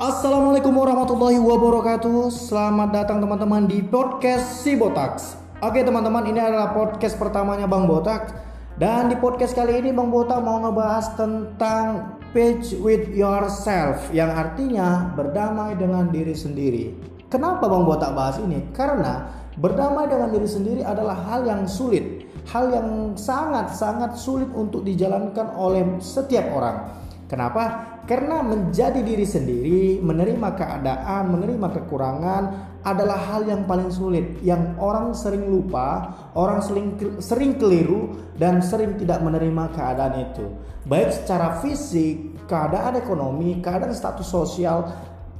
Assalamualaikum warahmatullahi wabarakatuh. Selamat datang teman-teman di podcast si Botax Oke teman-teman ini adalah podcast pertamanya Bang Botak. Dan di podcast kali ini Bang Botak mau ngebahas tentang Page with yourself Yang artinya berdamai dengan diri sendiri. Kenapa Bang Botak bahas ini? Karena berdamai dengan diri sendiri adalah hal yang sulit. Hal yang sangat-sangat sulit untuk dijalankan oleh setiap orang Kenapa? Karena menjadi diri sendiri, menerima keadaan, menerima kekurangan adalah hal yang paling sulit yang orang sering lupa, orang sering sering keliru dan sering tidak menerima keadaan itu. Baik secara fisik, keadaan ekonomi, keadaan status sosial,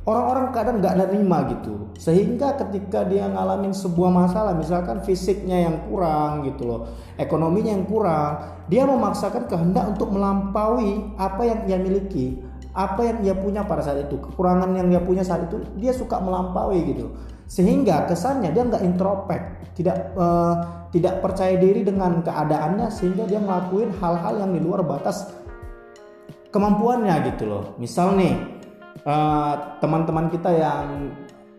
orang-orang kadang nggak nerima gitu. Sehingga ketika dia ngalamin sebuah masalah misalkan fisiknya yang kurang gitu loh ekonominya yang kurang dia memaksakan kehendak untuk melampaui apa yang ia miliki apa yang dia punya pada saat itu kekurangan yang dia punya saat itu dia suka melampaui gitu. Sehingga kesannya dia nggak introvert tidak uh, tidak percaya diri dengan keadaannya sehingga dia ngelakuin hal-hal yang di luar batas kemampuannya gitu loh. Misal nih teman-teman uh, kita yang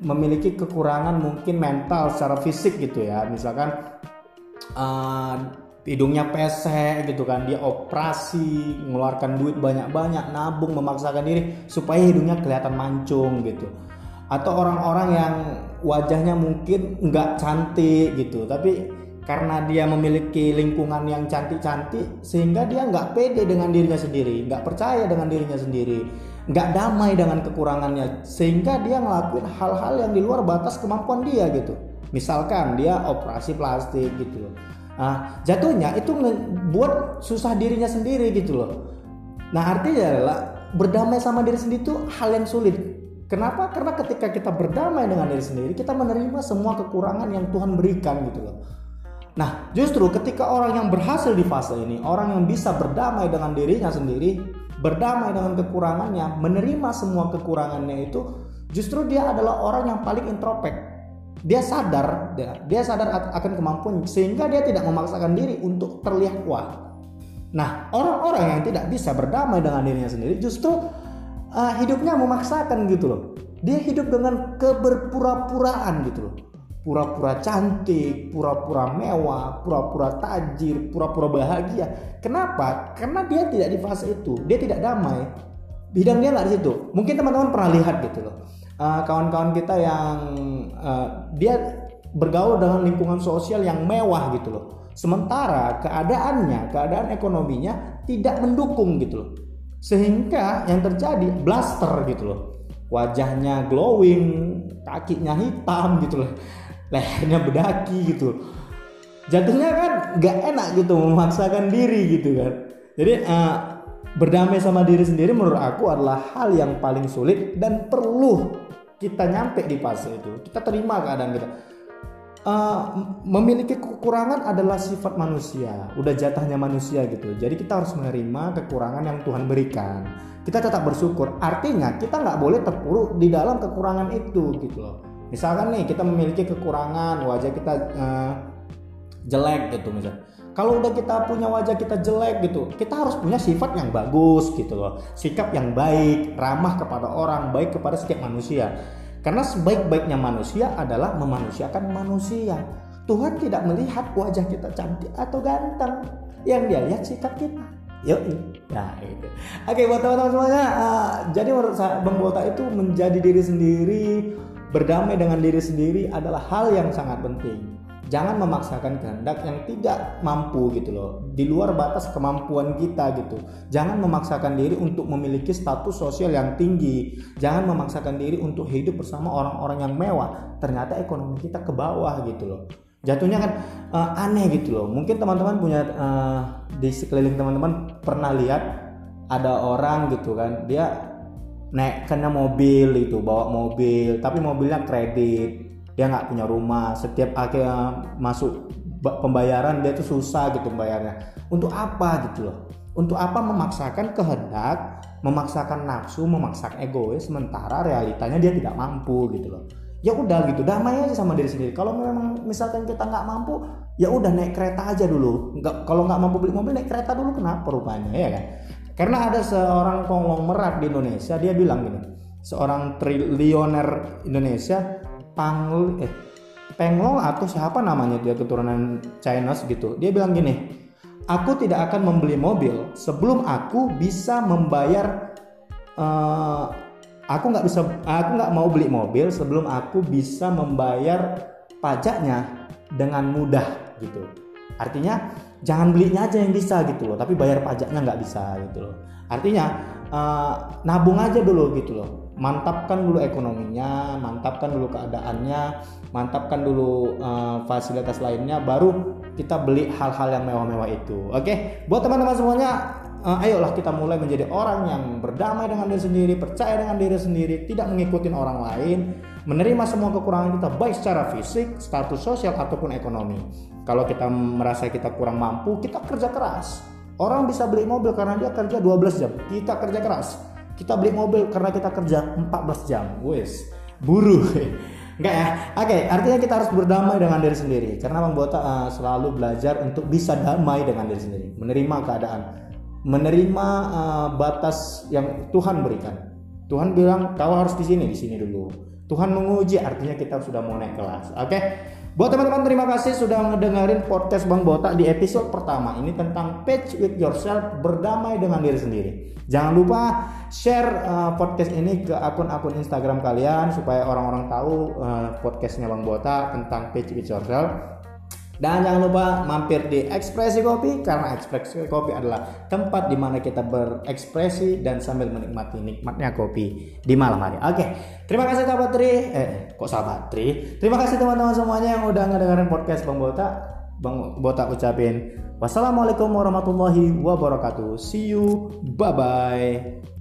memiliki kekurangan mungkin mental secara fisik gitu ya. Misalkan uh, hidungnya pesek gitu kan dia operasi mengeluarkan duit banyak-banyak nabung memaksakan diri supaya hidungnya kelihatan mancung gitu. Atau orang-orang yang wajahnya mungkin nggak cantik gitu tapi karena dia memiliki lingkungan yang cantik-cantik sehingga dia nggak pede dengan dirinya sendiri nggak percaya dengan dirinya sendiri nggak damai dengan kekurangannya sehingga dia ngelakuin hal-hal yang di luar batas kemampuan dia gitu. Misalkan dia operasi plastik gitu loh. Nah jatuhnya itu buat susah dirinya sendiri gitu loh. Nah artinya adalah berdamai sama diri sendiri itu hal yang sulit. Kenapa? Karena ketika kita berdamai dengan diri sendiri kita menerima semua kekurangan yang Tuhan berikan gitu loh. Nah, justru ketika orang yang berhasil di fase ini, orang yang bisa berdamai dengan dirinya sendiri, berdamai dengan kekurangannya, menerima semua kekurangannya itu, justru dia adalah orang yang paling introvert. Dia sadar, dia, dia sadar akan kemampuan sehingga dia tidak memaksakan diri untuk terlihat kuat. Nah, orang-orang yang tidak bisa berdamai dengan dirinya sendiri justru uh, hidupnya memaksakan gitu loh. Dia hidup dengan keberpura-puraan gitu loh pura-pura cantik, pura-pura mewah, pura-pura tajir, pura-pura bahagia. Kenapa? Karena dia tidak di fase itu, dia tidak damai. Bidang dia nggak di situ. Mungkin teman-teman pernah lihat gitu loh. Uh, kawan-kawan kita yang uh, dia bergaul dengan lingkungan sosial yang mewah gitu loh. Sementara keadaannya, keadaan ekonominya tidak mendukung gitu loh. Sehingga yang terjadi blaster gitu loh. Wajahnya glowing, kakinya hitam gitu loh lehernya bedaki gitu. Jatuhnya kan gak enak gitu memaksakan diri gitu kan. Jadi uh, berdamai sama diri sendiri menurut aku adalah hal yang paling sulit dan perlu kita nyampe di fase itu. Kita terima keadaan kita. Uh, memiliki kekurangan adalah sifat manusia. Udah jatahnya manusia gitu. Jadi kita harus menerima kekurangan yang Tuhan berikan. Kita tetap bersyukur. Artinya kita nggak boleh terpuruk di dalam kekurangan itu gitu loh misalkan nih kita memiliki kekurangan wajah kita uh, jelek gitu misalnya kalau udah kita punya wajah kita jelek gitu kita harus punya sifat yang bagus gitu loh. Sikap yang baik ramah kepada orang baik kepada setiap manusia. Karena sebaik-baiknya manusia adalah memanusiakan manusia. Tuhan tidak melihat wajah kita cantik atau ganteng. Yang dia lihat sikap kita. Yuk nah itu. Oke buat teman-teman semuanya uh, jadi menurut saya Bang Bota itu menjadi diri sendiri Berdamai dengan diri sendiri adalah hal yang sangat penting. Jangan memaksakan kehendak yang tidak mampu gitu loh, di luar batas kemampuan kita gitu. Jangan memaksakan diri untuk memiliki status sosial yang tinggi. Jangan memaksakan diri untuk hidup bersama orang-orang yang mewah. Ternyata ekonomi kita ke bawah gitu loh. Jatuhnya kan uh, aneh gitu loh. Mungkin teman-teman punya uh, di sekeliling teman-teman pernah lihat ada orang gitu kan, dia naik kena mobil itu bawa mobil tapi mobilnya kredit dia nggak punya rumah. Setiap akhir masuk pembayaran dia tuh susah gitu bayarnya untuk apa gitu loh? Untuk apa memaksakan kehendak memaksakan nafsu memaksakan egois sementara realitanya dia tidak mampu gitu loh. Ya udah gitu damai aja sama diri sendiri. Kalau memang misalkan kita nggak mampu ya udah naik kereta aja dulu. Nggak kalau nggak mampu beli mobil naik kereta dulu. Kenapa rupanya ya kan karena ada seorang konglomerat di Indonesia dia bilang gini, seorang triliuner Indonesia Pangl eh Penglong atau siapa namanya dia keturunan Chinese gitu dia bilang gini aku tidak akan membeli mobil sebelum aku bisa membayar uh, aku nggak bisa aku nggak mau beli mobil sebelum aku bisa membayar pajaknya dengan mudah gitu. Artinya jangan belinya aja yang bisa gitu loh tapi bayar pajaknya nggak bisa gitu loh. Artinya uh, nabung aja dulu gitu loh. Mantapkan dulu ekonominya mantapkan dulu keadaannya mantapkan dulu uh, fasilitas lainnya baru kita beli hal-hal yang mewah-mewah itu. Oke? Okay? buat teman-teman semuanya uh, ayolah kita mulai menjadi orang yang berdamai dengan diri sendiri percaya dengan diri sendiri tidak mengikuti orang lain menerima semua kekurangan kita baik secara fisik status sosial ataupun ekonomi kalau kita merasa kita kurang mampu kita kerja keras orang bisa beli mobil karena dia kerja 12 jam kita kerja keras kita beli mobil karena kita kerja 14 jam wes buruh Enggak ya? Oke, okay, artinya kita harus berdamai dengan diri sendiri. Karena Bang Bota uh, selalu belajar untuk bisa damai dengan diri sendiri, menerima keadaan, menerima uh, batas yang Tuhan berikan. Tuhan bilang kau harus di sini, di sini dulu. Tuhan menguji, artinya kita sudah mau naik kelas. Oke. Okay? Buat teman-teman terima kasih sudah ngedengerin podcast Bang Botak di episode pertama ini tentang patch with yourself berdamai dengan diri sendiri. Jangan lupa share uh, podcast ini ke akun-akun Instagram kalian supaya orang-orang tahu uh, podcastnya Bang Botak tentang patch with yourself dan jangan lupa mampir di Ekspresi Kopi karena Ekspresi Kopi adalah tempat di mana kita berekspresi dan sambil menikmati nikmatnya kopi di malam hari. Oke, terima kasih sahabat Tri. Eh, kok sahabat Tri? Terima kasih teman-teman semuanya yang udah ngedengerin podcast Bang Bota. Bang Bota ucapin wassalamualaikum warahmatullahi wabarakatuh. See you, bye bye.